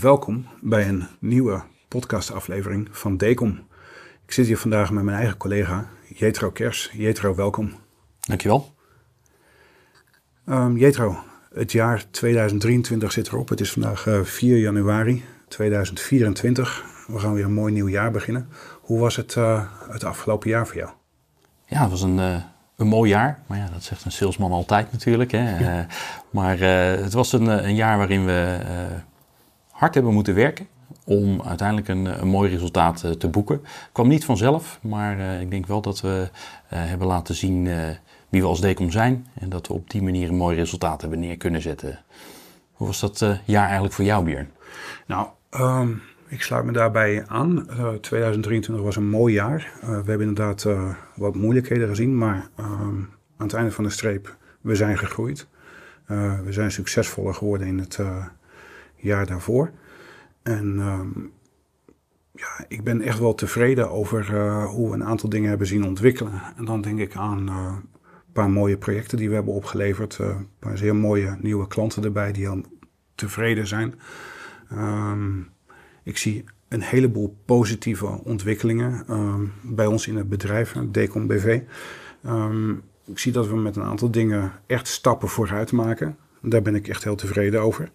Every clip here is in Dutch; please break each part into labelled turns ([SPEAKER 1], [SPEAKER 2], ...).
[SPEAKER 1] welkom bij een nieuwe podcastaflevering van Decom. Ik zit hier vandaag met mijn eigen collega Jetro Kers. Jetro, welkom.
[SPEAKER 2] Dankjewel.
[SPEAKER 1] Um, Jetro, het jaar 2023 zit erop. Het is vandaag uh, 4 januari 2024. We gaan weer een mooi nieuw jaar beginnen. Hoe was het, uh, het afgelopen jaar voor jou?
[SPEAKER 2] Ja, het was een, uh, een mooi jaar. Maar ja, dat zegt een salesman altijd natuurlijk. Hè? Ja. maar het was een, een, jaar waarin we hard hebben moeten werken om uiteindelijk een, een mooi resultaat uh, te boeken. Kwam niet vanzelf, maar uh, ik denk wel dat we hebben laten zien wie we als Decom zijn en dat we op die manier een mooi resultaat hebben neer kunnen zetten. Hoe was dat jaar eigenlijk voor jou, Björn?
[SPEAKER 1] Nou, um, ik sluit me daarbij aan. 2023 was een mooi jaar. we hebben inderdaad wat moeilijkheden gezien, maar um, aan het einde van de streep, we zijn gegroeid. we zijn succesvoller geworden in het jaar daarvoor. En um, ja, ik ben echt wel tevreden over uh, hoe we een aantal dingen hebben zien ontwikkelen. En dan denk ik aan uh, een paar mooie projecten die we hebben opgeleverd. Uh, een paar zeer mooie nieuwe klanten erbij die heel tevreden zijn. Um, ik zie een heleboel positieve ontwikkelingen um, bij ons in het bedrijf, Decom BV. ik zie dat we met een aantal dingen echt stappen vooruit maken. Daar ben ik echt heel tevreden over.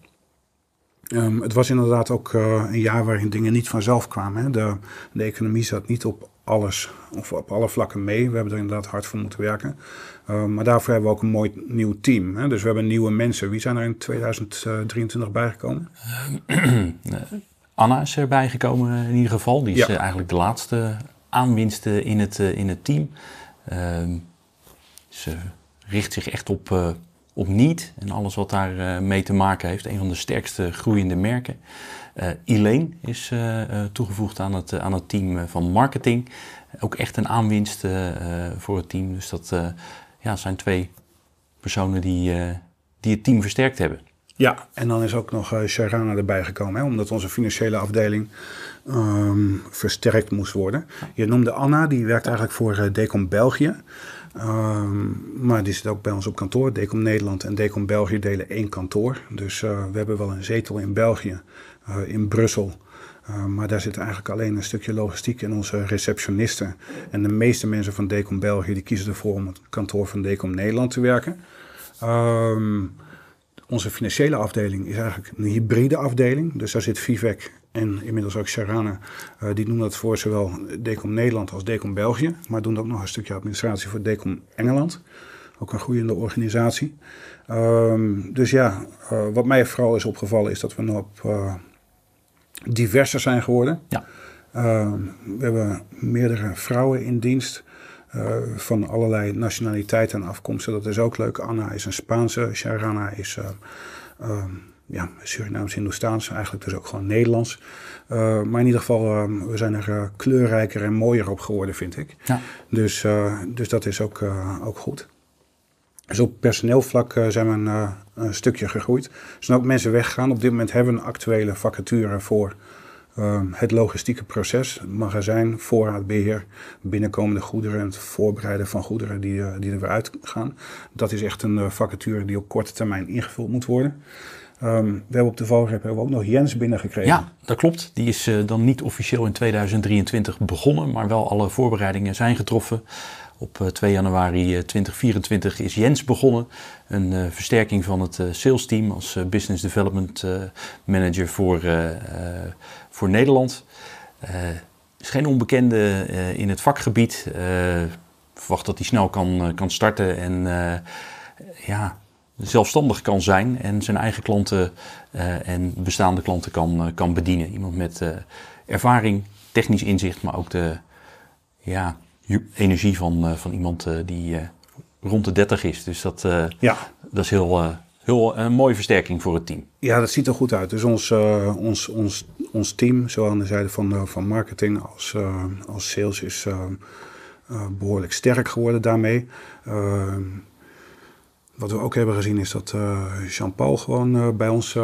[SPEAKER 1] Um, het was inderdaad ook uh, een jaar waarin dingen niet vanzelf kwamen. Hè. De, de, economie zat niet op alles of op alle vlakken mee. We hebben er inderdaad hard voor moeten werken. Uh, maar daarvoor hebben we ook een mooi nieuw team. Hè. Dus we hebben nieuwe mensen. Wie zijn er in 2023 bijgekomen?
[SPEAKER 2] Anna is erbij gekomen in ieder geval. Die is ja. eigenlijk de laatste aanwinst in het, in het team. ze richt zich echt op op niet en alles wat daar uh, mee te maken heeft. Een van de sterkste groeiende merken. Uh, Elaine is uh, toegevoegd aan het, aan het team van marketing. Ook echt een aanwinst voor het team. Dus dat ja, zijn twee personen die, die het team versterkt hebben.
[SPEAKER 1] Ja, en dan is ook nog Sharana erbij gekomen, hè, omdat onze financiële afdeling um, versterkt moest worden. Je noemde Anna, die werkt eigenlijk voor Decom België. Um, maar die zit ook bij ons op kantoor. Decom Nederland en Decom België delen één kantoor. Dus uh, we hebben wel een zetel in België, uh, in Brussel. Uh, maar daar zit eigenlijk alleen een stukje logistiek en onze receptionisten. En de meeste mensen van Decom België die kiezen ervoor om het kantoor van Decom Nederland te werken. Um, onze financiële afdeling is eigenlijk een hybride afdeling. Dus daar zit Vivek en inmiddels ook Sharana. Uh, die doen dat voor zowel Decom Nederland als Decom België. Maar doen ook nog een stukje administratie voor Decom Engeland. Ook een groeiende organisatie. Um, dus ja, uh, wat mij vooral is opgevallen is dat we nog op uh, diverser zijn geworden.
[SPEAKER 2] Ja.
[SPEAKER 1] we hebben meerdere vrouwen in dienst. Uh, van allerlei nationaliteiten en afkomsten. Dat is ook leuk. Anna is een Spaanse, Sharana is uh, uh, ja, Surinaams-Hindoestaans, eigenlijk dus ook gewoon Nederlands. maar in ieder geval, we zijn er kleurrijker en mooier op geworden, vind ik.
[SPEAKER 2] Ja.
[SPEAKER 1] Dus, dus dat is ook, ook goed. Dus op personeelvlak zijn we een, een, stukje gegroeid. Er zijn ook mensen weggegaan. Op dit moment hebben we een actuele vacature voor uh, het logistieke proces, magazijn, voorraadbeheer, binnenkomende goederen en het voorbereiden van goederen die, die er weer uitgaan. Dat is echt een vacature die op korte termijn ingevuld moet worden. Um, we hebben op de valreep hebben we ook nog Jens binnengekregen.
[SPEAKER 2] Ja, dat klopt. Die is dan niet officieel in 2023 begonnen, maar wel alle voorbereidingen zijn getroffen. Op 2 januari 2024 is Jens begonnen. Een uh, versterking van het uh, sales team als uh, business development manager voor, voor Nederland. is geen onbekende in het vakgebied. verwacht dat hij snel kan, kan starten en ja, zelfstandig kan zijn. En zijn eigen klanten en bestaande klanten kan, kan bedienen. Iemand met ervaring, technisch inzicht, maar ook de ja, energie van, van iemand die rond de 30 is. Dus dat, ja. dat is heel, heel een mooie versterking voor het team.
[SPEAKER 1] Ja, dat ziet er goed uit. Dus ons, uh, ons, ons, ons team, zowel aan de zijde van, van marketing als, als sales, is behoorlijk sterk geworden daarmee. Wat we ook hebben gezien is dat Jean-Paul gewoon bij ons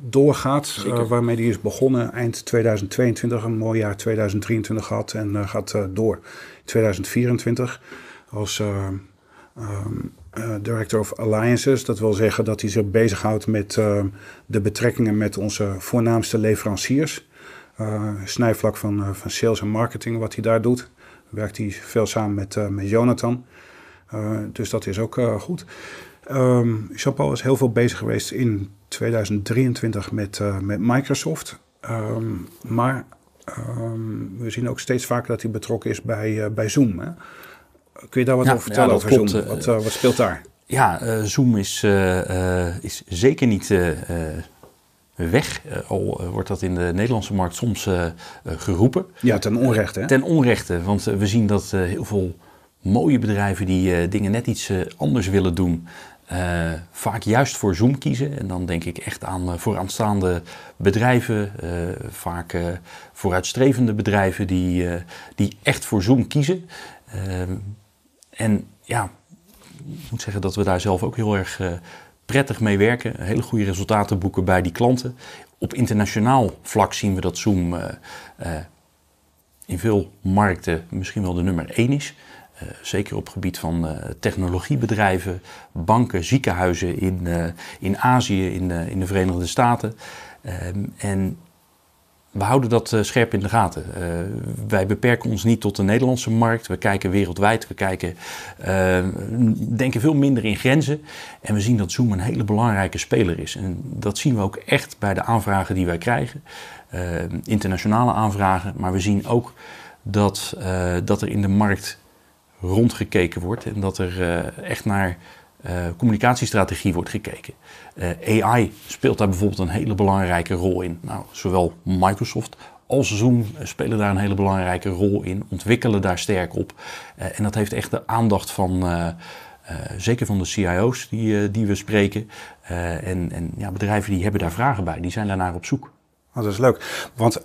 [SPEAKER 1] doorgaat. waarmee hij is begonnen eind 2022, een mooi jaar 2023 gehad en gaat door 2024 als um, Director of Alliances. Dat wil zeggen dat hij zich bezighoudt met de betrekkingen met onze voornaamste leveranciers. snijvlak van, van sales en marketing, wat hij daar doet. Werkt hij veel samen met, met Jonathan. Dus dat is ook goed. Um, Jean-Paul is heel veel bezig geweest in 2023 met, met Microsoft. Ehm, maar ehm, we zien ook steeds vaker dat hij betrokken is bij, bij Zoom. Hè? Kun je daar wat over vertellen over Zoom? Eh, wat, wat, speelt daar?
[SPEAKER 2] Ja, Zoom is, is zeker niet weg. al wordt dat in de Nederlandse markt soms geroepen.
[SPEAKER 1] Ja, ten onrechte. Hè?
[SPEAKER 2] Ten onrechte, want we zien dat heel veel mooie bedrijven die dingen net iets anders willen doen, uh, vaak juist voor Zoom kiezen. En dan denk ik echt aan uh, vooraanstaande bedrijven, vaak vooruitstrevende bedrijven die, die echt voor Zoom kiezen. en ja, ik moet zeggen dat we daar zelf ook heel erg prettig mee werken. Hele goede resultaten boeken bij die klanten. Op internationaal vlak zien we dat Zoom in veel markten misschien wel de nummer één is. Eh, zeker op het gebied van uh, technologiebedrijven, banken, ziekenhuizen in, uh, in Azië, in, in de Verenigde Staten. Ehm, en we houden dat scherp in de gaten. wij beperken ons niet tot de Nederlandse markt. We kijken wereldwijd. We kijken, denken veel minder in grenzen. En we zien dat Zoom een hele belangrijke speler is. En dat zien we ook echt bij de aanvragen die wij krijgen. internationale aanvragen. Maar we zien ook dat, dat er in de markt rondgekeken wordt en dat er uh, echt naar uh, communicatiestrategie wordt gekeken. Uh, AI speelt daar bijvoorbeeld een hele belangrijke rol in. Nou, zowel Microsoft als Zoom spelen daar een hele belangrijke rol in, ontwikkelen daar sterk op. en dat heeft echt de aandacht van, zeker van de CIO's die, die we spreken. en en ja, bedrijven die hebben daar vragen bij, die zijn daarnaar op zoek.
[SPEAKER 1] Oh, dat is leuk, want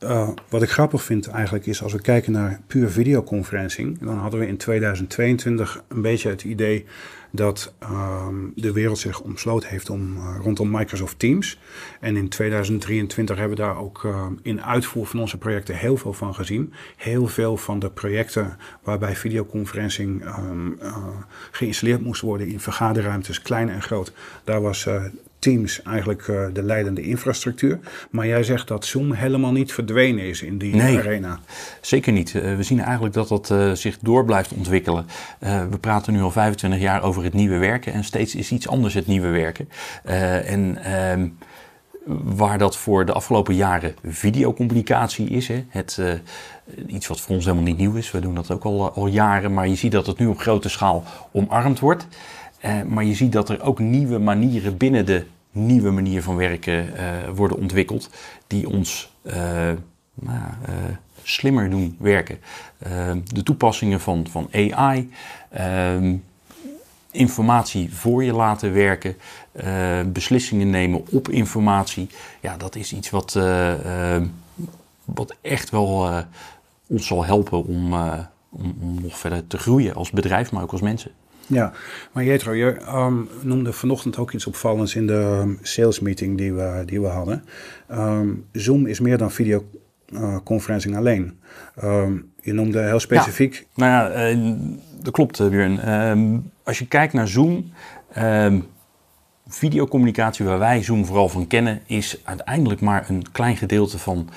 [SPEAKER 1] uh, wat ik grappig vind eigenlijk is als we kijken naar puur videoconferencing, dan hadden we in 2022 een beetje het idee dat uh, de wereld zich omsloten heeft om, uh, rondom Microsoft Teams. En in 2023 hebben we daar ook uh, in uitvoer van onze projecten heel veel van gezien. Heel veel van de projecten waarbij videoconferencing um, geïnstalleerd moest worden in vergaderruimtes, klein en groot, daar was Teams eigenlijk uh, de leidende infrastructuur. Maar jij zegt dat Zoom helemaal niet verdwenen is in die
[SPEAKER 2] nee,
[SPEAKER 1] arena.
[SPEAKER 2] Zeker niet. Uh, we zien eigenlijk dat dat uh, zich door blijft ontwikkelen. we praten nu al 25 jaar over het nieuwe werken en steeds is iets anders het nieuwe werken. en ehm, waar dat voor de afgelopen jaren videocommunicatie is, hè, het, iets wat voor ons helemaal niet nieuw is. We doen dat ook al, al jaren, maar je ziet dat het nu op grote schaal omarmd wordt. Maar je ziet dat er ook nieuwe manieren binnen de nieuwe manier van werken uh, worden ontwikkeld die ons uh, nou, slimmer doen werken. de toepassingen van, van AI, ehm, informatie voor je laten werken, beslissingen nemen op informatie. Ja, dat is iets wat, wat echt wel ons zal helpen om, om, om nog verder te groeien als bedrijf, maar ook als mensen.
[SPEAKER 1] Ja, maar Jetro, je um, noemde vanochtend ook iets opvallends in de um, sales meeting die we, die we hadden. Um, Zoom is meer dan videoconferencing uh, alleen. je noemde heel specifiek. Ja,
[SPEAKER 2] nou ja, uh, dat klopt, uh, Björn. als je kijkt naar Zoom, videocommunicatie waar wij Zoom vooral van kennen, is uiteindelijk maar een klein gedeelte van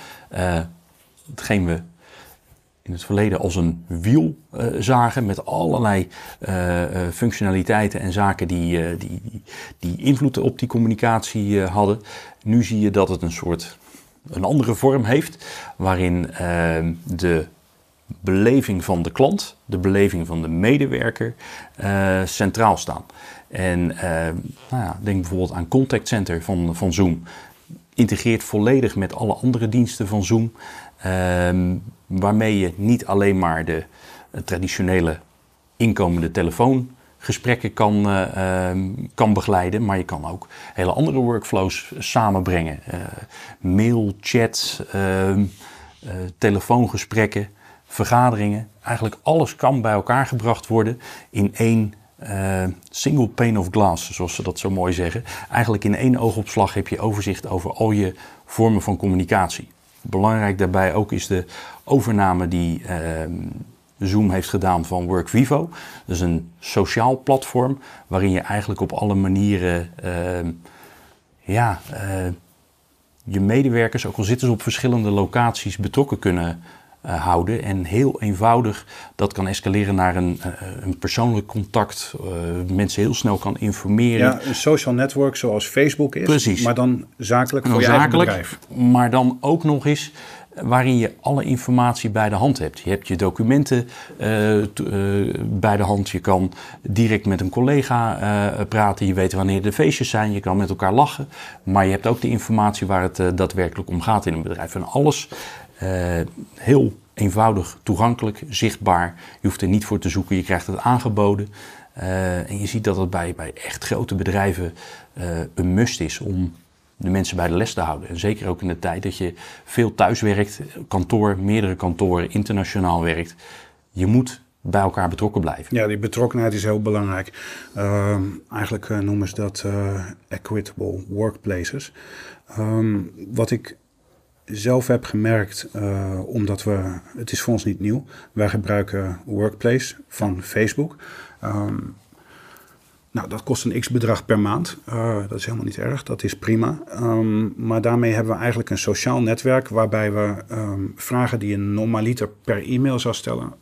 [SPEAKER 2] hetgeen we in het verleden als een wiel uh, zagen met allerlei uh, functionaliteiten en zaken die, die, die invloed op die communicatie hadden. Nu zie je dat het een soort een andere vorm heeft, waarin ehm, de beleving van de klant, de beleving van de medewerker centraal staan. En ehm, nou ja, denk bijvoorbeeld aan Contact Center van, van Zoom. Integreert volledig met alle andere diensten van Zoom. Ehm, waarmee je niet alleen maar de uh, traditionele inkomende telefoongesprekken kan, uh, kan begeleiden, maar je kan ook hele andere workflows samenbrengen. Uh, mail, chat, ehm, telefoongesprekken, vergaderingen. Eigenlijk alles kan bij elkaar gebracht worden in één single pane of glass, zoals ze dat zo mooi zeggen. Eigenlijk in één oogopslag heb je overzicht over al je vormen van communicatie. Belangrijk daarbij ook is de overname die uh, Zoom heeft gedaan van WorkVivo. Dat is een sociaal platform waarin je eigenlijk op alle manieren ehm, ja, uh, je medewerkers, ook al zitten ze op verschillende locaties, betrokken kunnen uh, houden. En heel eenvoudig dat kan escaleren naar een, uh, een persoonlijk contact. Uh, mensen heel snel kan informeren.
[SPEAKER 1] Ja, een social network zoals Facebook is.
[SPEAKER 2] Precies.
[SPEAKER 1] Maar dan zakelijk voor je zakelijk, bedrijf.
[SPEAKER 2] Maar dan ook nog eens waarin je alle informatie bij de hand hebt. Je hebt je documenten uh, uh, bij de hand. Je kan direct met een collega uh, praten. Je weet wanneer de feestjes zijn. Je kan met elkaar lachen. Maar je hebt ook de informatie waar het daadwerkelijk om gaat in een bedrijf. En alles heel eenvoudig, toegankelijk, zichtbaar. Je hoeft er niet voor te zoeken. Je krijgt het aangeboden. en je ziet dat het bij, bij echt grote bedrijven een must is om de mensen bij de les te houden. En zeker ook in de tijd dat je veel thuis werkt, kantoor, meerdere kantoren, internationaal werkt. Je moet bij elkaar betrokken blijven.
[SPEAKER 1] Ja, die betrokkenheid is heel belangrijk. Uh, eigenlijk noemen ze dat equitable workplaces. Um, wat ik zelf heb gemerkt, uh, omdat we, het is voor ons niet nieuw, wij gebruiken Workplace van Facebook. Um, nou, dat kost een x-bedrag per maand. Uh, dat is helemaal niet erg, dat is prima. Um, maar daarmee hebben we eigenlijk een sociaal netwerk waarbij we um, vragen die je normaliter per e-mail zou stellen,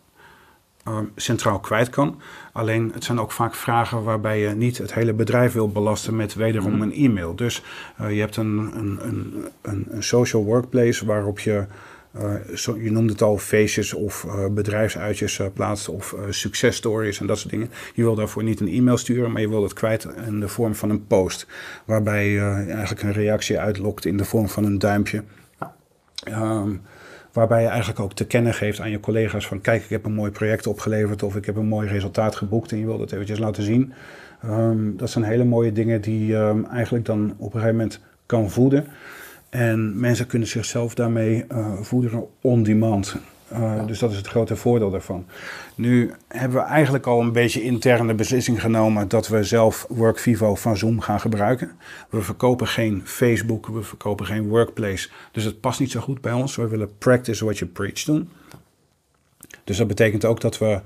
[SPEAKER 1] centraal kwijt kan. Alleen het zijn ook vaak vragen waarbij je niet het hele bedrijf wil belasten met wederom mm. een e-mail. Dus uh, je hebt een, een, een, een, social workplace waarop je uh, zo, je noemde het al, feestjes of uh, bedrijfsuitjes plaatst of successtories en dat soort dingen. Je wil daarvoor niet een e-mail sturen, maar je wil het kwijt in de vorm van een post. Waarbij je eigenlijk een reactie uitlokt in de vorm van een duimpje. Um, waarbij je eigenlijk ook te kennen geeft aan je collega's van kijk, ik heb een mooi project opgeleverd of ik heb een mooi resultaat geboekt en je wil dat eventjes laten zien. Um, dat zijn hele mooie dingen die um, eigenlijk dan op een gegeven moment kan voeden. En mensen kunnen zichzelf daarmee uh, voederen on demand. Uh, ja. Dus dat is het grote voordeel daarvan. Nu hebben we eigenlijk al een beetje interne beslissing genomen dat we zelf WorkVivo van Zoom gaan gebruiken. We verkopen geen Facebook, we verkopen geen Workplace. Dus het past niet zo goed bij ons. We willen practice what you preach doen. Dus dat betekent ook dat we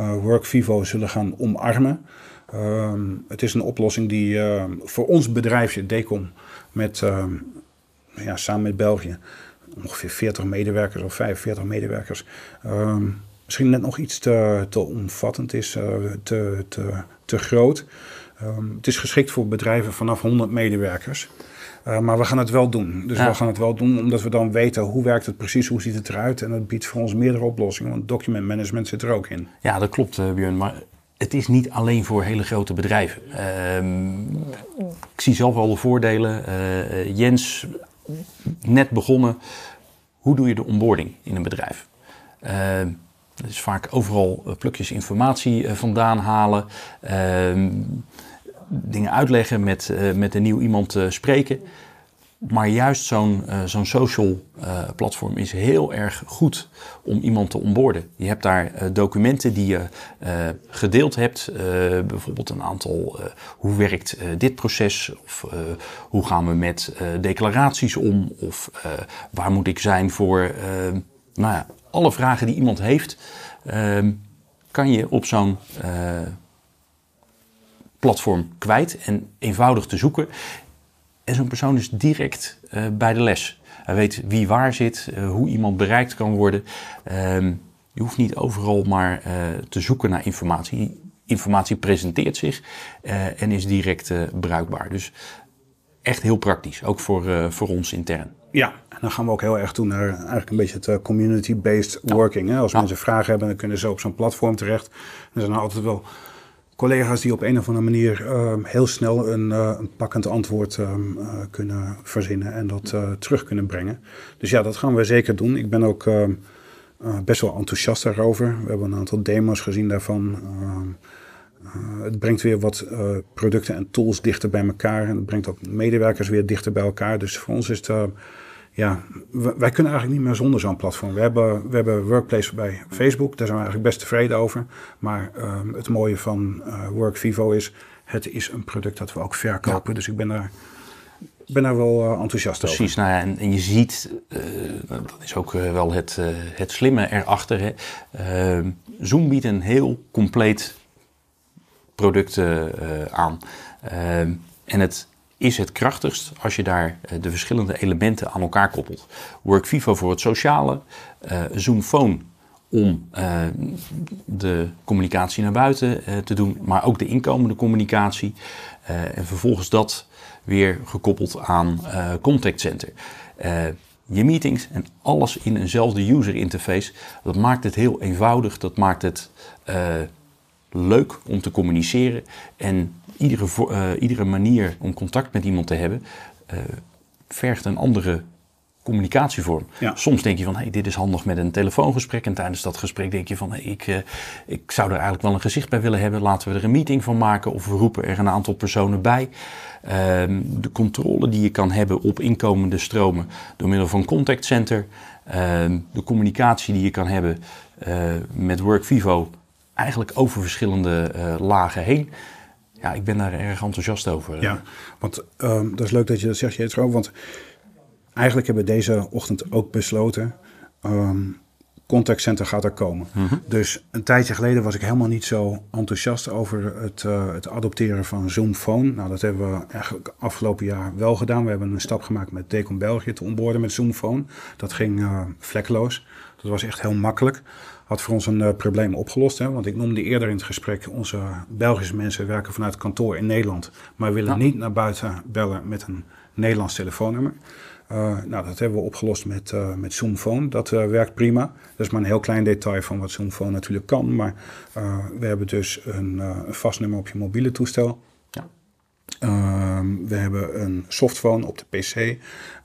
[SPEAKER 1] uh, WorkVivo zullen gaan omarmen. Um, het is een oplossing die uh, voor ons bedrijfje, Decom, met ja, samen met België ongeveer 40 medewerkers of 45 medewerkers. Um, misschien net nog iets te, te omvattend is, uh, te, te, te groot. Um, het is geschikt voor bedrijven vanaf 100 medewerkers. Uh, maar we gaan het wel doen. Dus ja. we gaan het wel doen omdat we dan weten hoe werkt het precies, hoe ziet het eruit. En dat biedt voor ons meerdere oplossingen, want document management zit er ook in.
[SPEAKER 2] Ja, dat klopt uh, Björn. Maar het is niet alleen voor hele grote bedrijven. Uh, ik zie zelf al de voordelen. Jens net begonnen. Hoe doe je de onboarding in een bedrijf? Uh, is vaak overal eh, plukjes informatie uh, vandaan halen. Uh, dingen uitleggen, met, met een nieuw iemand spreken. Maar juist zo'n uh, zo'n social uh, platform is heel erg goed om iemand te onboorden. Je hebt daar uh, documenten die je gedeeld hebt. bijvoorbeeld een aantal, hoe werkt dit proces? Of hoe gaan we met declaraties om? Of waar moet ik zijn voor nou ja, alle vragen die iemand heeft, ehm, kan je op zo'n platform kwijt en eenvoudig te zoeken. En zo'n persoon is direct uh, bij de les. Hij weet wie waar zit, uh, hoe iemand bereikt kan worden. Uh, je hoeft niet overal maar uh, te zoeken naar informatie. Informatie presenteert zich en is direct bruikbaar. Dus echt heel praktisch, ook voor, voor ons intern.
[SPEAKER 1] Ja, en dan gaan we ook heel erg toe naar eigenlijk een beetje het community-based working. Hè? Als ja. mensen vragen hebben, dan kunnen ze op zo'n platform terecht. Er zijn altijd wel collega's die op een of andere manier uh, heel snel een, uh, een pakkend antwoord uh, kunnen verzinnen en dat terug kunnen brengen. Dus ja, dat gaan we zeker doen. Ik ben ook ehm, best wel enthousiast daarover. We hebben een aantal demo's gezien daarvan. Ehm, het brengt weer wat producten en tools dichter bij elkaar en het brengt ook medewerkers weer dichter bij elkaar. Dus voor ons is het ja, wij kunnen eigenlijk niet meer zonder zo'n platform. We hebben, we hebben Workplace bij Facebook, daar zijn we eigenlijk best tevreden over. Maar um, het mooie van uh, WorkVivo is, het is een product dat we ook verkopen. Ja. Dus ik ben daar ben daar wel enthousiast
[SPEAKER 2] Precies,
[SPEAKER 1] over.
[SPEAKER 2] nou ja, en, en je ziet, dat is ook wel het, het slimme erachter. Hè. Ehm, Zoom biedt een heel compleet product aan. Ehm, en het is het krachtigst als je daar de verschillende elementen aan elkaar koppelt. WorkVivo voor het sociale, Zoom Phone om uh, de communicatie naar buiten te doen, maar ook de inkomende communicatie. En vervolgens dat weer gekoppeld aan Contact Center. je meetings en alles in eenzelfde user interface, dat maakt het heel eenvoudig, dat maakt het leuk om te communiceren. En iedere, iedere manier om contact met iemand te hebben, vergt een andere communicatievorm. Soms denk je van, hey, dit is handig met een telefoongesprek. En tijdens dat gesprek denk je van, hey, ik, uh, ik zou er eigenlijk wel een gezicht bij willen hebben. Laten we er een meeting van maken of we roepen er een aantal personen bij. Uh, de controle die je kan hebben op inkomende stromen door middel van Contact Center. Uh, de communicatie die je kan hebben eh, met WorkVivo. Eigenlijk over verschillende eh, lagen heen. Ja, ik ben daar erg enthousiast over.
[SPEAKER 1] Ja, want ehm, dat is leuk dat je dat zegt, Jetro. Want eigenlijk hebben we deze ochtend ook besloten. Um, contact center gaat er komen. Mhm. Dus een tijdje geleden was ik helemaal niet zo enthousiast over het, uh, het adopteren van Zoom Phone. Nou, dat hebben we eigenlijk afgelopen jaar wel gedaan. We hebben een stap gemaakt met Decom België te onboorden met Zoom Phone. Dat ging uh, vlekkeloos. Dat was echt heel makkelijk. Had voor ons een uh, probleem opgelost. Hè? Want ik noemde eerder in het gesprek, onze Belgische mensen werken vanuit kantoor in Nederland. Maar willen niet naar buiten bellen met een Nederlands telefoonnummer. Uh, nou, dat hebben we opgelost met, uh, met Zoomphone. Dat uh, werkt prima. Dat is maar een heel klein detail van wat Zoomphone natuurlijk kan. Maar we hebben dus een, een, vast nummer op je mobiele toestel. Ja. Ehm, we hebben een softphone op de PC.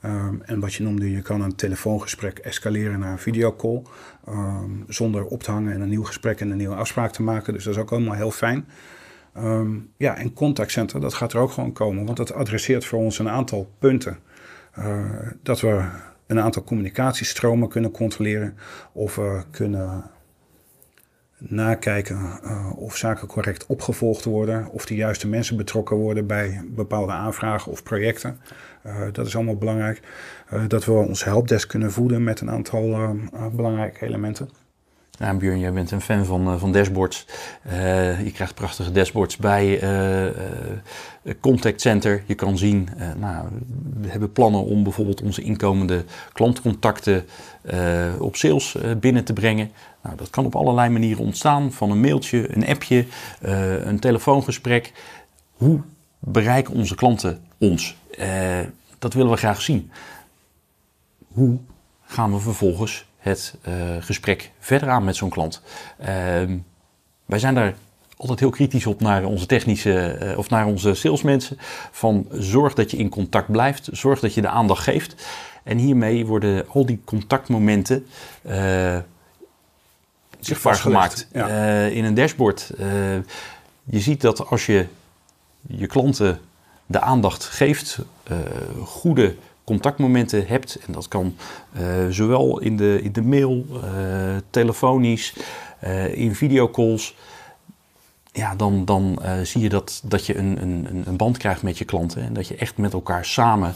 [SPEAKER 1] Um, en wat je noemde, je kan een telefoongesprek escaleren naar een videocall. Um, zonder op te hangen en een nieuw gesprek en een nieuwe afspraak te maken. Dus dat is ook allemaal heel fijn. ja, en contact center, dat gaat er ook gewoon komen. Want dat adresseert voor ons een aantal punten. Uh, dat we een aantal communicatiestromen kunnen controleren of we kunnen nakijken uh, of zaken correct opgevolgd worden, of de juiste mensen betrokken worden bij bepaalde aanvragen of projecten. Uh, dat is allemaal belangrijk. dat we ons helpdesk kunnen voeden met een aantal belangrijke elementen.
[SPEAKER 2] Ja, Björn, jij bent een fan van, van dashboards. je krijgt prachtige dashboards bij contact center. Je kan zien, uh, nou, we hebben plannen om bijvoorbeeld onze inkomende klantcontacten uh, op sales uh, binnen te brengen. Nou, dat kan op allerlei manieren ontstaan, van een mailtje, een appje, een telefoongesprek. Hoe bereiken onze klanten ons? dat willen we graag zien. Hoe gaan we vervolgens het gesprek verder aan met zo'n klant? Ehm, wij zijn daar altijd heel kritisch op naar onze technische uh, of naar onze salesmensen. Van zorg dat je in contact blijft, zorg dat je de aandacht geeft. En hiermee worden al die contactmomenten uh, zichtbaar gemaakt ja. in een dashboard. je ziet dat als je je klanten de aandacht geeft, goede contactmomenten hebt, en dat kan zowel in de, in de mail, telefonisch, in videocalls ja, dan, dan zie je dat, dat je een, een, een band krijgt met je klanten en dat je echt met elkaar samen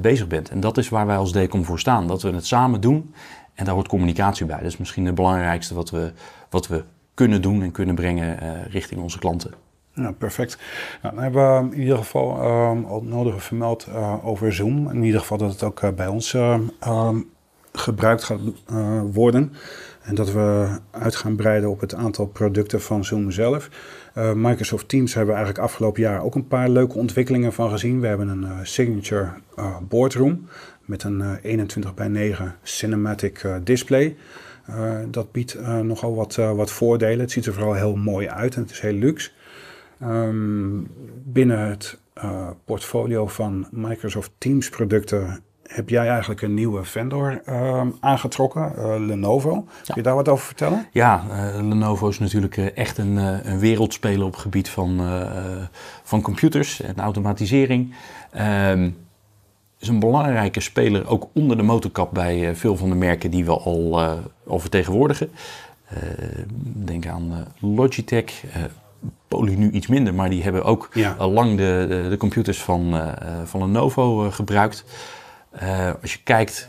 [SPEAKER 2] bezig bent. En dat is waar wij als Decom voor staan, dat we het samen doen en daar hoort communicatie bij. Dat is misschien het belangrijkste wat we, wat we kunnen doen en kunnen brengen richting onze klanten.
[SPEAKER 1] Ja, perfect. Nou, dan hebben we in ieder geval al het nodige vermeld over Zoom. In ieder geval dat het ook bij ons gebruikt gaat worden. En dat we uit gaan breiden op het aantal producten van Zoom zelf. Microsoft Teams hebben we eigenlijk afgelopen jaar ook een paar leuke ontwikkelingen van gezien. We hebben een signature boardroom met een 21 bij 9 cinematic display. dat biedt nogal wat, wat voordelen. Het ziet er vooral heel mooi uit en het is heel luxe. Um, binnen het portfolio van Microsoft Teams producten heb jij eigenlijk een nieuwe vendor uh, aangetrokken, uh, Lenovo. Kun je daar wat over vertellen?
[SPEAKER 2] Ja, uh, Lenovo is natuurlijk eh, echt een, een, wereldspeler op het gebied van, van computers en automatisering. Ehm, is een belangrijke speler ook onder de motorkap bij veel van de merken die we al, al vertegenwoordigen. denk aan Logitech, Poly nu iets minder, maar die hebben ook al lang de, de, de, computers van, van Lenovo gebruikt. als je kijkt,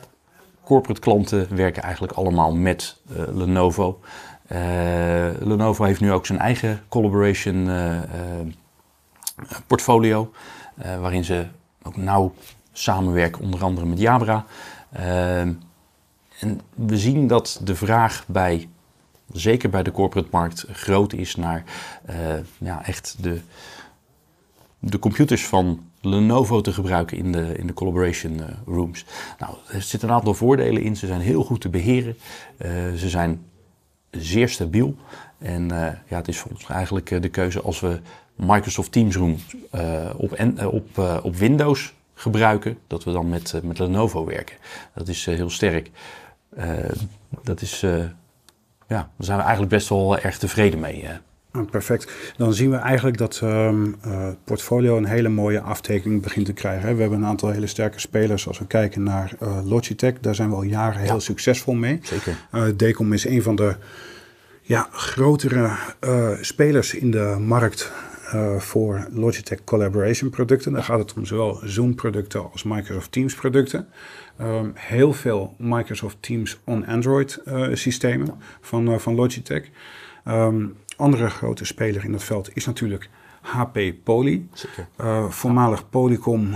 [SPEAKER 2] corporate klanten werken eigenlijk allemaal met Lenovo. Lenovo heeft nu ook zijn eigen collaboration portfolio, waarin ze ook nauw samenwerken, onder andere met Jabra. En we zien dat de vraag bij, zeker bij de corporate markt, groot is naar uh, ja, echt de, de computers van Lenovo te gebruiken in de, in de collaboration uh, rooms. Nou, er zitten een aantal voordelen in. Ze zijn heel goed te beheren. Uh, ze zijn zeer stabiel. En ja, het is voor ons eigenlijk de keuze als we Microsoft Teams Room op, en, op, op Windows gebruiken, dat we dan met, met Lenovo werken. Dat is heel sterk. Dat is, ja, daar zijn we eigenlijk best wel erg tevreden mee.
[SPEAKER 1] Uh. perfect. Dan zien we eigenlijk dat um, portfolio een hele mooie aftekening begint te krijgen. We hebben een aantal hele sterke spelers. Als we kijken naar Logitech, daar zijn we al jaren heel succesvol mee.
[SPEAKER 2] Zeker.
[SPEAKER 1] Decom is een van de ja, grotere spelers in de markt uh, voor Logitech Collaboration producten. Dan gaat het om zowel Zoom producten als Microsoft Teams producten. Um, heel veel Microsoft Teams on Android uh, systemen van, uh, van Logitech. Um, andere grote speler in dat veld is natuurlijk HP Poly. Uh, voormalig Polycom,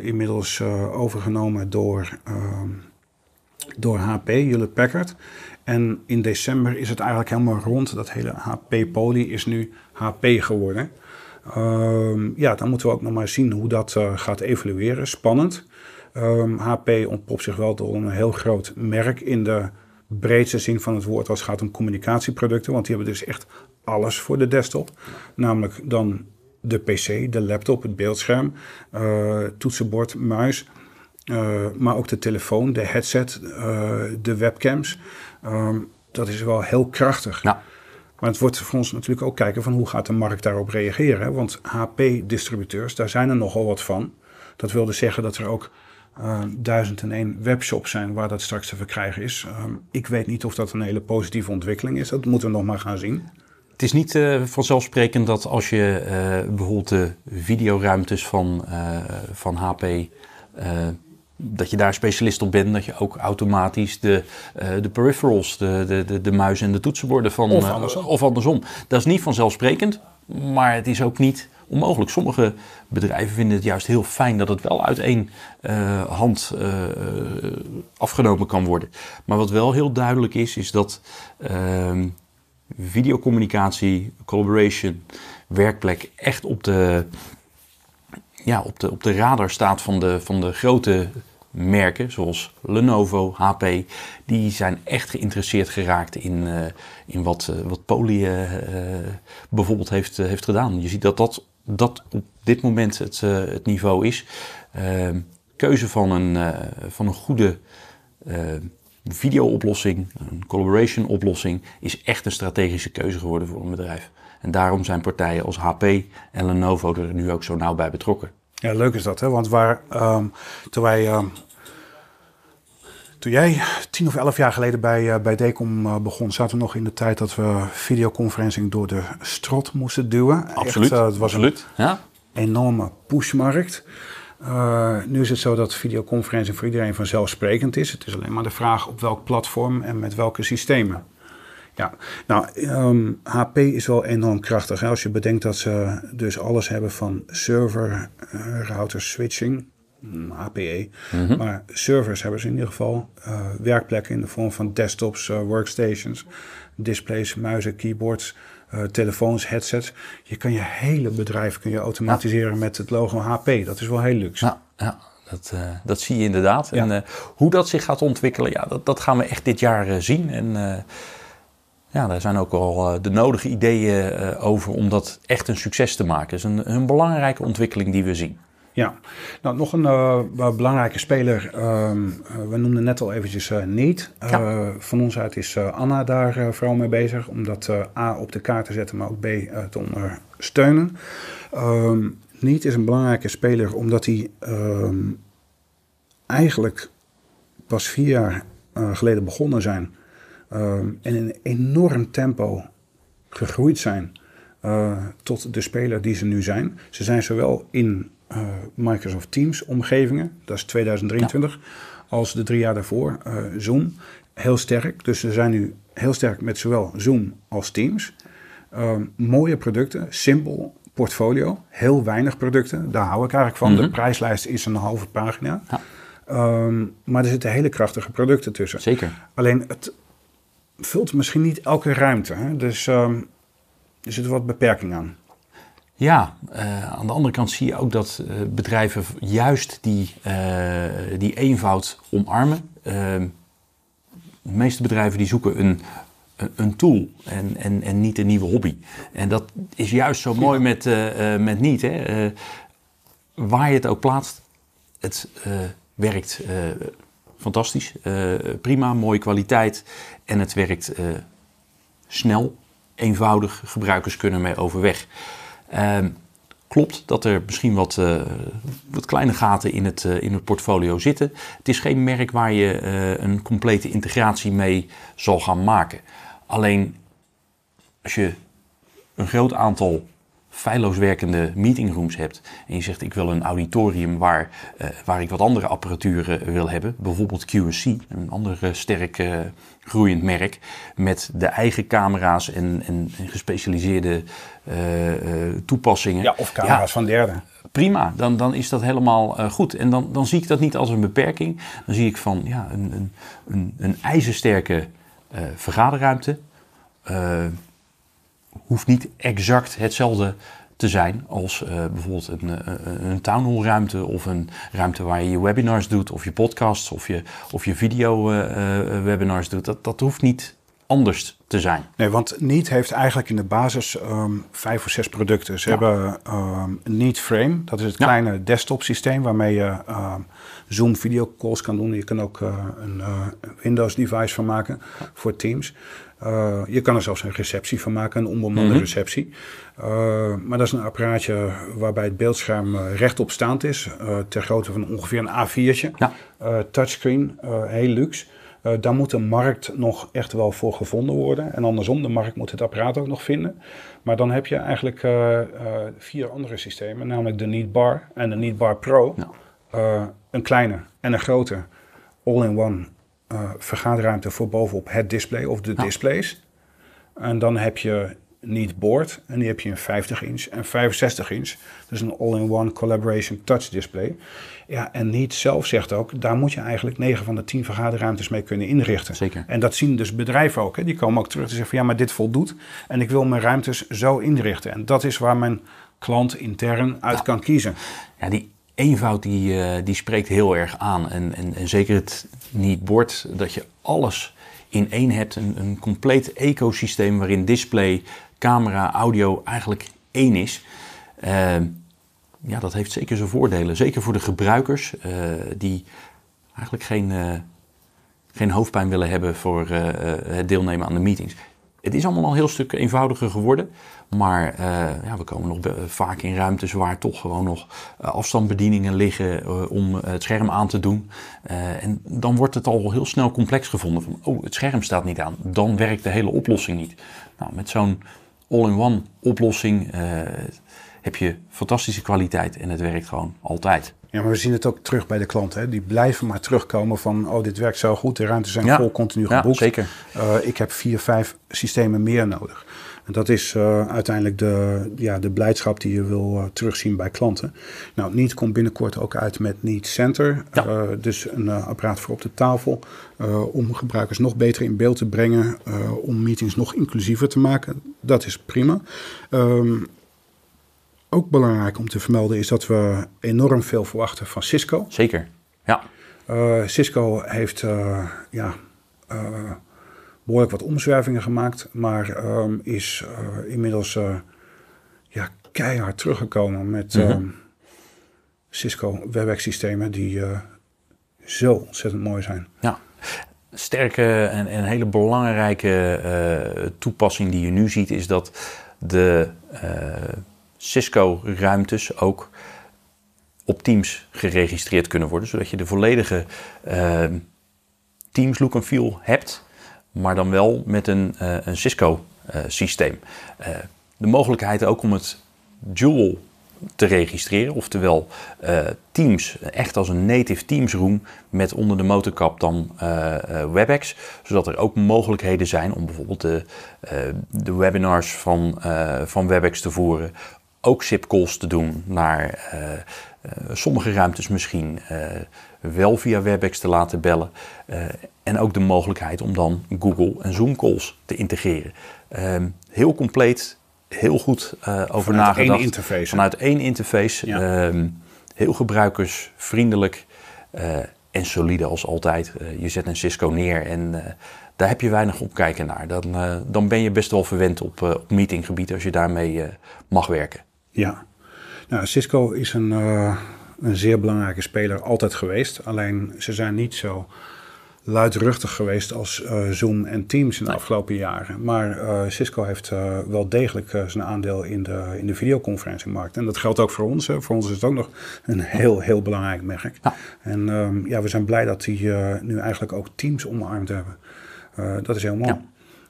[SPEAKER 1] inmiddels overgenomen door, ehm, door HP, Hewlett Packard. En in december is het eigenlijk helemaal rond. Dat hele HP Poly is nu HP geworden. ja, dan moeten we ook nog maar zien hoe dat gaat evolueren. Spannend. HP ehm, ontpopt zich wel door een heel groot merk in de breedste zin van het woord als het gaat om communicatieproducten. Want die hebben dus echt alles voor de desktop. Namelijk dan de PC, de laptop, het beeldscherm, uh, toetsenbord, muis. Uh, maar ook de telefoon, de headset, uh, de webcams. Um, dat is wel heel krachtig.
[SPEAKER 2] Ja.
[SPEAKER 1] Maar het wordt voor ons natuurlijk ook kijken van hoe gaat de markt daarop reageren. Want HP-distributeurs, daar zijn er nogal wat van. Dat wil dus zeggen dat er ook duizend en één webshops zijn waar dat straks te verkrijgen is. Uh, ik weet niet of dat een hele positieve ontwikkeling is. Dat moeten we nog maar gaan zien.
[SPEAKER 2] Het is niet uh, vanzelfsprekend dat als je uh, bijvoorbeeld de videoruimtes van, uh, van HP dat je daar specialist op bent, dat je ook automatisch de, de peripherals, de, de, de, de muis en de toetsenborden van.
[SPEAKER 1] Of andersom.
[SPEAKER 2] of andersom. Dat is niet vanzelfsprekend, maar het is ook niet onmogelijk. Sommige bedrijven vinden het juist heel fijn dat het wel uit één uh, hand uh, afgenomen kan worden. Maar wat wel heel duidelijk is, is dat uh, videocommunicatie, collaboration, werkplek echt op de, ja, op de, op de radar staat van de, van de grote merken zoals Lenovo, HP, die zijn echt geïnteresseerd geraakt in, in wat, wat Poly bijvoorbeeld heeft, heeft gedaan. Je ziet dat dat dat op dit moment het, uh, het niveau is. Uh, keuze van een, uh, van een goede video-oplossing, een collaboration oplossing, is echt een strategische keuze geworden voor een bedrijf. En daarom zijn partijen als HP en Lenovo er nu ook zo nauw bij betrokken.
[SPEAKER 1] Ja, leuk is dat, hè? Want waar, um, toen wij um, toen jij tien of elf jaar geleden bij, uh, bij Decom uh, begon, zaten we nog in de tijd dat we videoconferencing door de strot moesten duwen.
[SPEAKER 2] Absoluut. Echt, uh,
[SPEAKER 1] het was
[SPEAKER 2] Absoluut.
[SPEAKER 1] een
[SPEAKER 2] ja.
[SPEAKER 1] enorme pushmarkt. nu is het zo dat videoconferencing voor iedereen vanzelfsprekend is. Het is alleen maar de vraag op welk platform en met welke systemen. Ja, nou, um, ehm, HP is wel enorm krachtig. Hè? Als je bedenkt dat ze dus alles hebben van server, router, switching, Mm Maar servers hebben ze in ieder geval uh, werkplekken in de vorm van desktops, uh, workstations, displays, muizen, keyboards, uh, telefoons, headsets. Je kan je hele bedrijf kun je automatiseren ja. met het logo HP. Dat is wel heel luxe.
[SPEAKER 2] Ja, ja. Dat, dat zie je inderdaad. Ja. En hoe dat zich gaat ontwikkelen, ja, dat, dat gaan we echt dit jaar zien. En ja, daar zijn ook al de nodige ideeën over om dat echt een succes te maken. Dat is een, een belangrijke ontwikkeling die we zien.
[SPEAKER 1] Ja, nou nog een uh, belangrijke speler. Uh, we noemden net al eventjes uh, Neat. Ja. Van ons uit is Anna daar vooral mee bezig. Om dat A op de kaart te zetten, maar ook B te ondersteunen. Um, Neat is een belangrijke speler omdat hij um, eigenlijk pas vier jaar geleden begonnen zijn. En in een enorm tempo gegroeid zijn. tot de speler die ze nu zijn. Ze zijn zowel in Microsoft Teams omgevingen, dat is 2023, als de drie jaar daarvoor Zoom heel sterk. Dus ze zijn nu heel sterk met zowel Zoom als Teams. Ehm, mooie producten, simpel portfolio, heel weinig producten. Daar hou ik eigenlijk van. De mhm. prijslijst is een halve pagina. Ja. Ehm, maar er zitten hele krachtige producten tussen.
[SPEAKER 2] Zeker.
[SPEAKER 1] Alleen het vult misschien niet elke ruimte. Hè? Dus um, er zit wat beperking aan.
[SPEAKER 2] Ja, uh, aan de andere kant zie je ook dat uh, bedrijven juist die, uh, die eenvoud omarmen. Ehm, de meeste bedrijven die zoeken een, een tool en, en, en niet een nieuwe hobby. En dat is juist zo mooi met, met niet. Hè? Waar je het ook plaatst, het werkt fantastisch, prima, mooie kwaliteit en het werkt snel, eenvoudig. Gebruikers kunnen mee overweg. Ehm, klopt dat er misschien wat, uh, wat kleine gaten in het, uh, in het portfolio zitten. Het is geen merk waar je uh, een complete integratie mee zal gaan maken. Alleen als je een groot aantal feilloos werkende meetingrooms hebt en je zegt ik wil een auditorium waar, uh, waar ik wat andere apparatuur wil hebben, bijvoorbeeld QSC, een ander sterk uh, groeiend merk, met de eigen camera's en, en, en gespecialiseerde toepassingen.
[SPEAKER 1] Ja, of camera's van derden.
[SPEAKER 2] Prima, dan, dan is dat helemaal goed. En dan, dan zie ik dat niet als een beperking. Dan zie ik van ja, een, een, een, een ijzersterke vergaderruimte hoeft niet exact hetzelfde te zijn als uh, bijvoorbeeld een, uh, een town ruimte of een ruimte waar je je webinars doet of je podcasts of je, of je video uh, webinars doet. Dat, dat hoeft niet anders te zijn.
[SPEAKER 1] Nee, want Neat heeft eigenlijk in de basis um, vijf of zes producten. Ze hebben um, Neat Frame, dat is het ja. kleine desktop systeem waarmee je um, Zoom video calls kan doen. Je kan ook een Windows device van maken voor Teams. Uh, je kan er zelfs een receptie van maken, een onbemande mm receptie. Uh, maar dat is een apparaatje waarbij het beeldscherm uh, rechtop staand is, ter grootte van ongeveer een A4'tje. Ja. touchscreen, heel luxe. daar moet de markt nog echt wel voor gevonden worden. En andersom, de markt moet het apparaat ook nog vinden. Maar dan heb je eigenlijk vier andere systemen, namelijk de Neat Bar en de Neat Bar Pro. Een kleine en een grote all-in-one uh, vergaderruimte voor bovenop het display of de displays. En dan heb je niet board en die heb je in 50 inch en 65 inch. Dus een all-in-one collaboration touch display. Ja, en niet zelf zegt ook, daar moet je eigenlijk 9 van de 10 vergaderruimtes mee kunnen inrichten.
[SPEAKER 2] Zeker.
[SPEAKER 1] En dat zien dus bedrijven ook. Hè. Die komen ook terug te zeggen van ja, maar dit voldoet. En ik wil mijn ruimtes zo inrichten. En dat is waar mijn klant intern uit kan kiezen.
[SPEAKER 2] Ja, die eenvoud die, uh, die spreekt heel erg aan. En, en, en zeker het niet bord dat je alles in één hebt. Een, een compleet ecosysteem waarin display, camera, audio eigenlijk één is. Uh, ja, dat heeft zeker zijn voordelen. Zeker voor de gebruikers uh, die eigenlijk geen, geen hoofdpijn willen hebben voor het deelnemen aan de meetings. Het is allemaal al een heel stuk eenvoudiger geworden. Maar uh, ja, we komen nog vaak in ruimtes waar toch gewoon nog uh, afstandsbedieningen liggen uh, om het scherm aan te doen. en dan wordt het al heel snel complex gevonden. Van, oh, het scherm staat niet aan. Dan werkt de hele oplossing niet. Nou, met zo'n all-in-one oplossing heb je fantastische kwaliteit en het werkt gewoon altijd.
[SPEAKER 1] Ja, maar we zien het ook terug bij de klanten. Die blijven maar terugkomen van, oh, dit werkt zo goed. De ruimtes zijn vol continu geboekt.
[SPEAKER 2] Ja, zeker.
[SPEAKER 1] ik heb vier, vijf systemen meer nodig. En dat is uh, uiteindelijk de, ja, de blijdschap die je wil uh, terugzien bij klanten. Nou, Neat komt binnenkort ook uit met Neat Center. Ja. Uh, dus een apparaat voor op de tafel. om gebruikers nog beter in beeld te brengen. om meetings nog inclusiever te maken. Dat is prima. Um, ook belangrijk om te vermelden is dat we enorm veel verwachten van Cisco.
[SPEAKER 2] Zeker, ja.
[SPEAKER 1] Cisco heeft ja, behoorlijk wat omzwervingen gemaakt, maar um, is uh, inmiddels uh, ja, keihard teruggekomen met mm -hmm. um, Cisco WebEx systemen die uh, zo ontzettend mooi zijn.
[SPEAKER 2] Ja, sterke en, en hele belangrijke toepassing die je nu ziet is dat de Cisco ruimtes ook op Teams geregistreerd kunnen worden, zodat je de volledige Teams look en feel hebt maar dan wel met een, uh, een Cisco-systeem. Uh, uh, de mogelijkheid ook om het dual te registreren. Oftewel Teams, echt als een native Teams room met onder de motorkap dan WebEx. Zodat er ook mogelijkheden zijn om bijvoorbeeld de, de webinars van, van WebEx te voeren. Ook SIP calls te doen naar sommige ruimtes misschien wel via WebEx te laten bellen. en ook de mogelijkheid om dan Google en Zoom calls te integreren. Ehm, heel compleet heel goed uh, over
[SPEAKER 1] Vanuit
[SPEAKER 2] nagedacht.
[SPEAKER 1] Één interface.
[SPEAKER 2] Vanuit één interface.
[SPEAKER 1] Ja.
[SPEAKER 2] Ehm, heel gebruikersvriendelijk uh, en solide als altijd. Je zet een Cisco neer en daar heb je weinig op kijken naar. Dan, dan ben je best wel verwend op, op meetinggebied als je daarmee mag werken.
[SPEAKER 1] Ja, nou, Cisco is een, een zeer belangrijke speler altijd geweest. Alleen ze zijn niet zo luidruchtig geweest als uh, Zoom en Teams in de afgelopen jaren. Maar uh, Cisco heeft uh, wel degelijk zijn aandeel in de, in de videoconferentiemarkt. En dat geldt ook voor ons. Hè. Voor ons is het ook nog een heel, heel belangrijk merk. Ja. En um, ja, we zijn blij dat die nu eigenlijk ook Teams omarmd hebben. dat is heel mooi.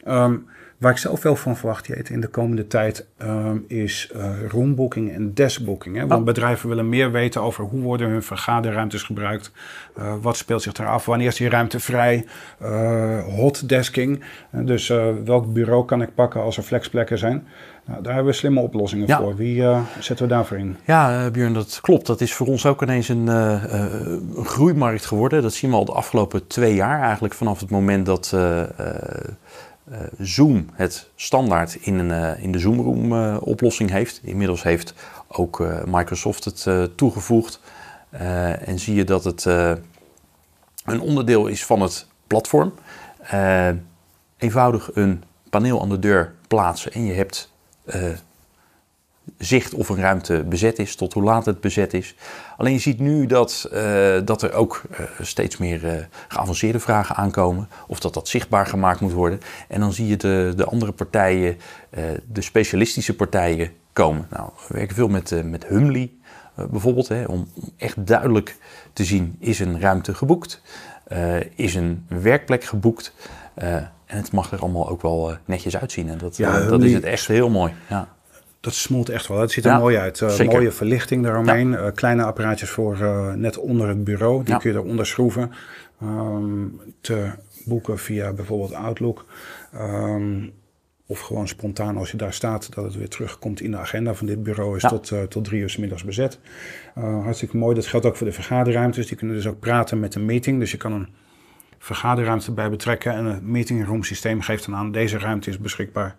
[SPEAKER 1] Ja. Um, Waar ik zelf wel van verwacht, Jeet, in de komende tijd um, is uh, roombooking en deskbooking. Hè? Want oh. bedrijven willen meer weten over hoe worden hun vergaderruimtes gebruikt. Uh, wat speelt zich daar af? Wanneer is die ruimte vrij? Uh, hot desking. dus welk bureau kan ik pakken als er flexplekken zijn? Nou, daar hebben we slimme oplossingen ja. voor. Wie zetten we daarvoor in?
[SPEAKER 2] Ja, Björn, dat klopt. Dat is voor ons ook ineens een, een groeimarkt geworden. Dat zien we al de afgelopen twee jaar. Eigenlijk vanaf het moment dat uh, Zoom het standaard in, een, uh, in de Zoom Room uh, oplossing heeft. Inmiddels heeft ook Microsoft het toegevoegd. en zie je dat het een onderdeel is van het platform. eenvoudig een paneel aan de deur plaatsen en je hebt zicht of een ruimte bezet is, tot hoe laat het bezet is. Alleen je ziet nu dat, uh, dat er ook uh, steeds meer uh, geavanceerde vragen aankomen, of dat dat zichtbaar gemaakt moet worden. En dan zie je de, de andere partijen, de specialistische partijen komen. Nou, we werken veel met, met Humley bijvoorbeeld, hè, om, echt duidelijk te zien, is een ruimte geboekt? is een werkplek geboekt? en het mag er allemaal ook wel netjes uitzien. En dat, ja, dat is het echt heel mooi. Ja
[SPEAKER 1] dat smolt echt wel. Het ziet er ja, mooi uit. Uh, mooie verlichting daaromheen. Ja. Uh, kleine apparaatjes voor uh, net onder het bureau. Die ja. kun je eronder schroeven. Um, te boeken via bijvoorbeeld Outlook. Um, of gewoon spontaan als je daar staat, dat het weer terugkomt in de agenda van dit bureau is tot, tot drie uur s middags bezet. hartstikke mooi. Dat geldt ook voor de vergaderruimtes. Die kunnen dus ook praten met een meeting. Dus je kan een vergaderruimte bij betrekken. En het meetingroom systeem geeft dan aan deze ruimte is beschikbaar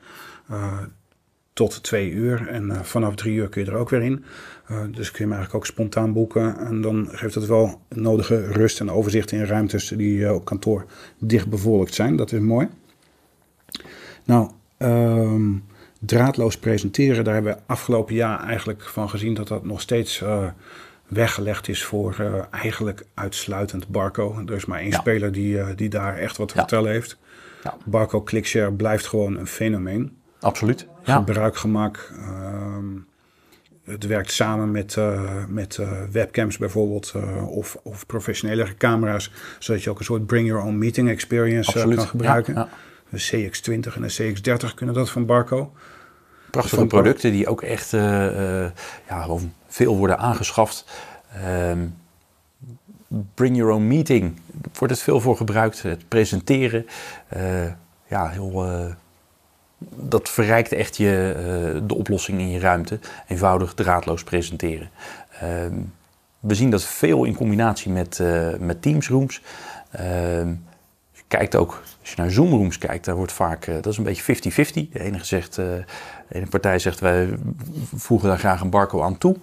[SPEAKER 1] tot twee uur. En uh, vanaf drie uur kun je er ook weer in. Uh, dus kun je hem eigenlijk ook spontaan boeken. En dan geeft het wel nodige rust en overzicht in ruimtes die uh, op kantoor dicht bevolkt zijn. Dat is mooi. Nou, um, draadloos presenteren, daar hebben we afgelopen jaar eigenlijk van gezien dat dat nog steeds weggelegd is voor eigenlijk uitsluitend Barco. Er is maar één ja. speler die, die daar echt wat te ja. vertellen heeft. Ja. Barco ClickShare blijft gewoon een fenomeen.
[SPEAKER 2] Absoluut.
[SPEAKER 1] Gebruikgemak. Um, het werkt samen met, uh, met uh, webcams bijvoorbeeld uh, of, of professionele camera's, zodat je ook een soort bring your own meeting experience kan gebruiken. Ja, ja. De CX20 en de CX30 kunnen dat van Barco.
[SPEAKER 2] Prachtige van producten die ook echt ja, veel worden aangeschaft. Um, bring your own meeting, wordt het veel voor gebruikt. Het presenteren, ja, heel dat verrijkt echt je, uh, de oplossing in je ruimte. Eenvoudig draadloos presenteren. Uh, we zien dat veel in combinatie met, uh, met. Ehm, je kijkt ook, als je naar Zoom-rooms kijkt, daar wordt vaak, eh, dat is een beetje 50-50. De ene, zegt, de ene partij zegt, wij voegen daar graag een barco aan toe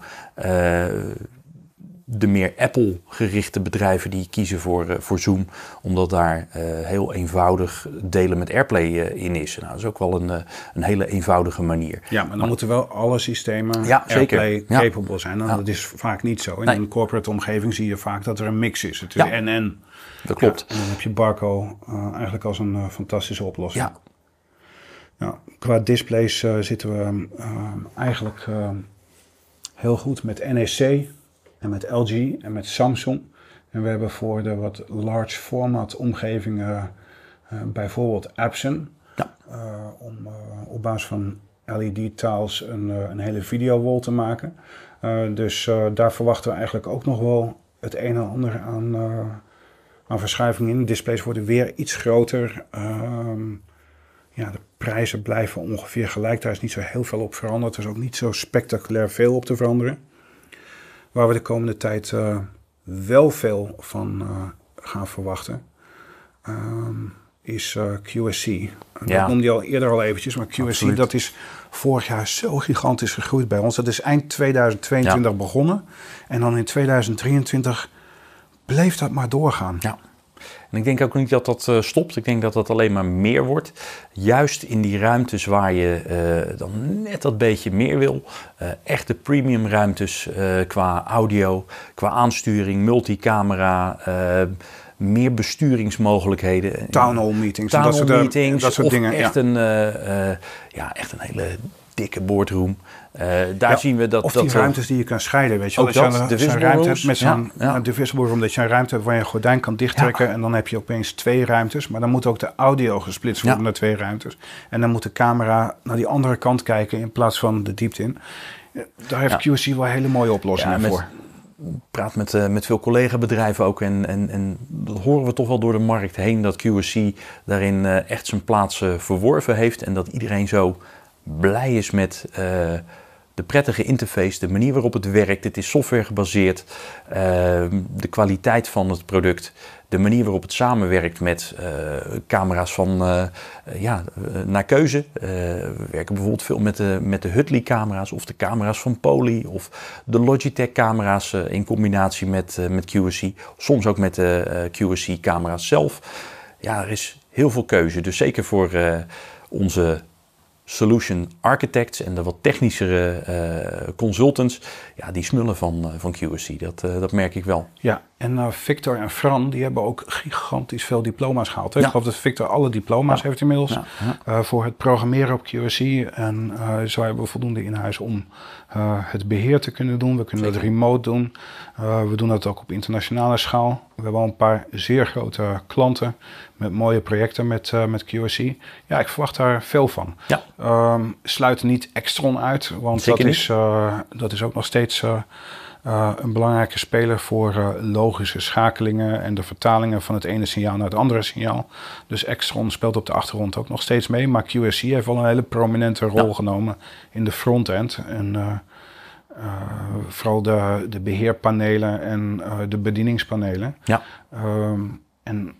[SPEAKER 2] de meer Apple-gerichte bedrijven die kiezen voor, uh, voor Zoom, omdat daar uh, heel eenvoudig delen met AirPlay uh, in is. Nou, dat is ook wel een, een hele eenvoudige manier.
[SPEAKER 1] Ja, maar dan maar, moeten wel alle systemen ja, AirPlay ja. capable zijn. En ja. Dat is vaak niet zo. In nee. een corporate omgeving zie je vaak dat er een mix is. Het is en en.
[SPEAKER 2] Dat klopt.
[SPEAKER 1] en dan heb je Barco eigenlijk als een fantastische oplossing. Ja. Nou, qua displays zitten we eigenlijk heel goed met NEC en met LG en met Samsung. En we hebben voor de wat large format omgevingen uh, bijvoorbeeld Epson. Ja. Uh, om uh, op basis van LED-tiles een, een hele videowall te maken. dus daar verwachten we eigenlijk ook nog wel het een en ander aan, aan verschuiving in. De displays worden weer iets groter. Ehm, ja, de prijzen blijven ongeveer gelijk. Daar is niet zo heel veel op veranderd. Er is ook niet zo spectaculair veel op te veranderen. Waar we de komende tijd uh, wel veel van uh, gaan verwachten, um, is uh, QSC. Ja. Dat noemde je al eerder al eventjes, maar QSC Absoluut. dat is vorig jaar zo gigantisch gegroeid bij ons. Dat is eind 2022 ja. begonnen en dan in 2023 bleef dat maar doorgaan.
[SPEAKER 2] Ja. En ik denk ook niet dat dat uh, stopt. Ik denk dat dat alleen maar meer wordt. Juist in die ruimtes waar je uh, dan net dat beetje meer wil. Uh, echte premium ruimtes qua audio, qua aansturing, multicamera meer besturingsmogelijkheden.
[SPEAKER 1] Town hall meetings.
[SPEAKER 2] Town
[SPEAKER 1] hall
[SPEAKER 2] dat soort, meetings.
[SPEAKER 1] Dat soort dingen.
[SPEAKER 2] Echt,
[SPEAKER 1] ja.
[SPEAKER 2] Een, ja, echt een hele dikke boardroom. Uh, daar
[SPEAKER 1] ja,
[SPEAKER 2] zien we dat...
[SPEAKER 1] Of
[SPEAKER 2] dat
[SPEAKER 1] die ruimtes die je kan scheiden, weet je
[SPEAKER 2] Ook dat,
[SPEAKER 1] je
[SPEAKER 2] de
[SPEAKER 1] zo'n ruimte hebt met zo'n
[SPEAKER 2] ja, ja.
[SPEAKER 1] de visible room, dat je een ruimte hebt waar je een gordijn kan dichttrekken en dan heb je opeens twee ruimtes. Maar dan moet ook de audio gesplitst worden naar twee ruimtes. En dan moet de camera naar die andere kant kijken in plaats van de diepte in. Daar heeft QC wel hele mooie oplossingen
[SPEAKER 2] met,
[SPEAKER 1] voor.
[SPEAKER 2] praat met, uh, met veel collega-bedrijven ook. En, en, en dat horen we toch wel door de markt heen. Dat QSC daarin uh, echt zijn plaats uh, verworven heeft. En dat iedereen zo blij is met de prettige interface, de manier waarop het werkt. Het is software gebaseerd. Uh, de kwaliteit van het product. De manier waarop het samenwerkt met uh, camera's van uh, ja, naar keuze. we werken bijvoorbeeld veel met de, met de Hutley camera's of de camera's van Poly of de Logitech camera's in combinatie met, met QSC. Soms ook met de QSC camera's zelf. Ja, er is heel veel keuze. Dus zeker voor onze solution architects en de wat technischere uh, consultants, ja, die smullen van, uh, van QSC. Dat, uh, dat merk ik wel.
[SPEAKER 1] Ja, en Victor en Fran, die hebben ook gigantisch veel diploma's gehaald. Hè? Ja. Ik geloof dat Victor alle diploma's ja. heeft inmiddels ja. voor het programmeren op QSC. En zo hebben we voldoende in huis om het beheer te kunnen doen. We kunnen Zeker. dat remote doen. we doen dat ook op internationale schaal. We hebben al een paar zeer grote klanten met mooie projecten met, met QSC. Ja, ik verwacht daar veel van.
[SPEAKER 2] Ja.
[SPEAKER 1] Um, sluit niet Extron uit, want
[SPEAKER 2] Zeker
[SPEAKER 1] dat is, dat is ook nog steeds uh, een belangrijke speler voor logische schakelingen en de vertalingen van het ene signaal naar het andere signaal. Dus Extron speelt op de achtergrond ook nog steeds mee, maar QSC heeft wel een hele prominente rol ja. genomen in de frontend. En uh, vooral de, de beheerpanelen en de bedieningspanelen.
[SPEAKER 2] Ja.
[SPEAKER 1] Um, en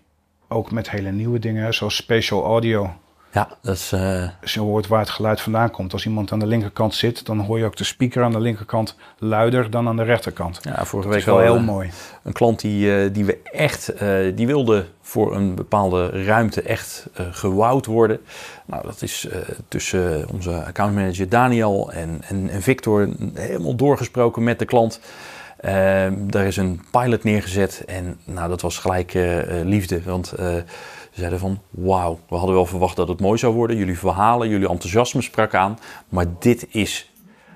[SPEAKER 1] ook met hele nieuwe dingen, zoals spatial audio.
[SPEAKER 2] Ja, dat is... Uh...
[SPEAKER 1] Dus je hoort waar het geluid vandaan komt. Als iemand aan de linkerkant zit, dan hoor je ook de speaker aan de linkerkant luider dan aan de rechterkant.
[SPEAKER 2] Ja, vorige
[SPEAKER 1] dat
[SPEAKER 2] week
[SPEAKER 1] is wel heel
[SPEAKER 2] uh,
[SPEAKER 1] mooi.
[SPEAKER 2] Een klant die, uh, die we echt, die wilde voor een bepaalde ruimte echt gewouwd worden. Nou, dat is tussen onze accountmanager Daniel en, en, en Victor helemaal doorgesproken met de klant. Uh, daar is een pilot neergezet en nou, dat was gelijk uh, liefde. Want uh, ze zeiden van wauw, we hadden wel verwacht dat het mooi zou worden. Jullie verhalen, jullie enthousiasme sprak aan. Maar dit is,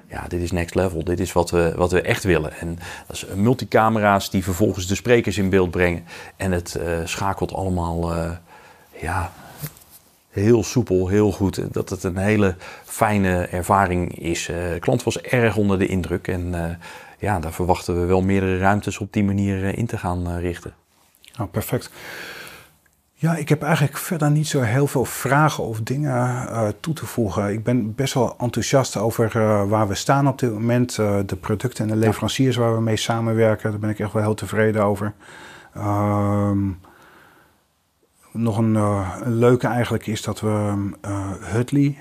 [SPEAKER 2] ja, dit is next level. Dit is wat we, wat we echt willen. En dat is multicamera's die vervolgens de sprekers in beeld brengen. En het schakelt allemaal ja, heel soepel, heel goed. Dat het een hele fijne ervaring is. de klant was erg onder de indruk en ja, daar verwachten we wel meerdere ruimtes op die manier in te gaan richten.
[SPEAKER 1] Nou, perfect. Ja, ik heb eigenlijk verder niet zo heel veel vragen of dingen uh, toe te voegen. Ik ben best wel enthousiast over uh, waar we staan op dit moment. Uh, de producten en de leveranciers waar we mee samenwerken, daar ben ik echt wel heel tevreden over. Um, nog een, een, leuke eigenlijk is dat we Hutley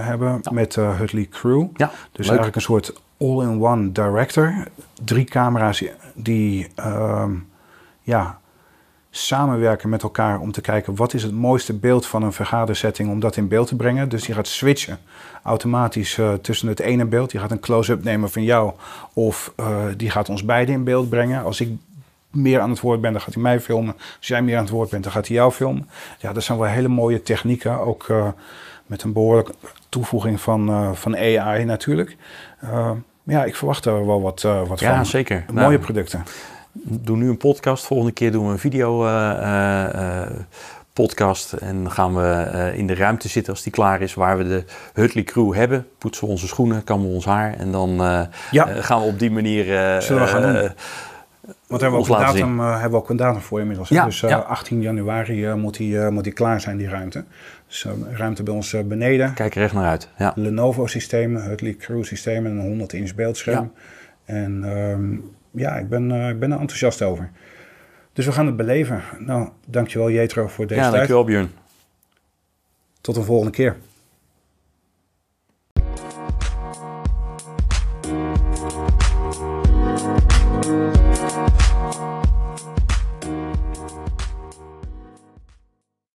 [SPEAKER 1] hebben ja. met Hutley Crew.
[SPEAKER 2] Ja,
[SPEAKER 1] dus
[SPEAKER 2] leuk.
[SPEAKER 1] eigenlijk een soort all-in-one director. Drie camera's die um, ja, samenwerken met elkaar om te kijken wat is het mooiste beeld van een vergadersetting om dat in beeld te brengen. Dus die gaat switchen automatisch uh, tussen het ene beeld. Die gaat een close-up nemen van jou of uh, die gaat ons beiden in beeld brengen. Als ik meer aan het woord ben, dan gaat hij mij filmen. Als jij meer aan het woord bent, dan gaat hij jou filmen. Ja, dat zijn wel hele mooie technieken. Ook uh, met een behoorlijke toevoeging van, van AI natuurlijk. ja, ik verwacht er wel wat, wat
[SPEAKER 2] ja,
[SPEAKER 1] van.
[SPEAKER 2] zeker.
[SPEAKER 1] Mooie
[SPEAKER 2] nou,
[SPEAKER 1] producten.
[SPEAKER 2] Doe nu een podcast, volgende keer doen we een video uh, uh, podcast. En dan gaan we eh, in de ruimte zitten als die klaar is, waar we de Hutley Crew hebben. Poetsen we onze schoenen, kammen we ons haar. En dan ja. gaan we op die manier.
[SPEAKER 1] Zullen we gaan doen? Want hebben we, ook een datum, hebben we ook een datum voor inmiddels. Ja, dus ja. 18 januari moet, die, moet die klaar zijn, die ruimte. Dus ruimte bij ons beneden.
[SPEAKER 2] Kijk er echt naar uit. Ja.
[SPEAKER 1] Lenovo systemen, Hutley Crew systemen, een 100 inch beeldscherm. En um, ja, ik ben, ik ben er enthousiast over. Dus we gaan het beleven. Nou, dankjewel Jetro voor deze
[SPEAKER 2] ja,
[SPEAKER 1] tijd.
[SPEAKER 2] Ja, dankjewel Björn.
[SPEAKER 1] Tot een volgende keer.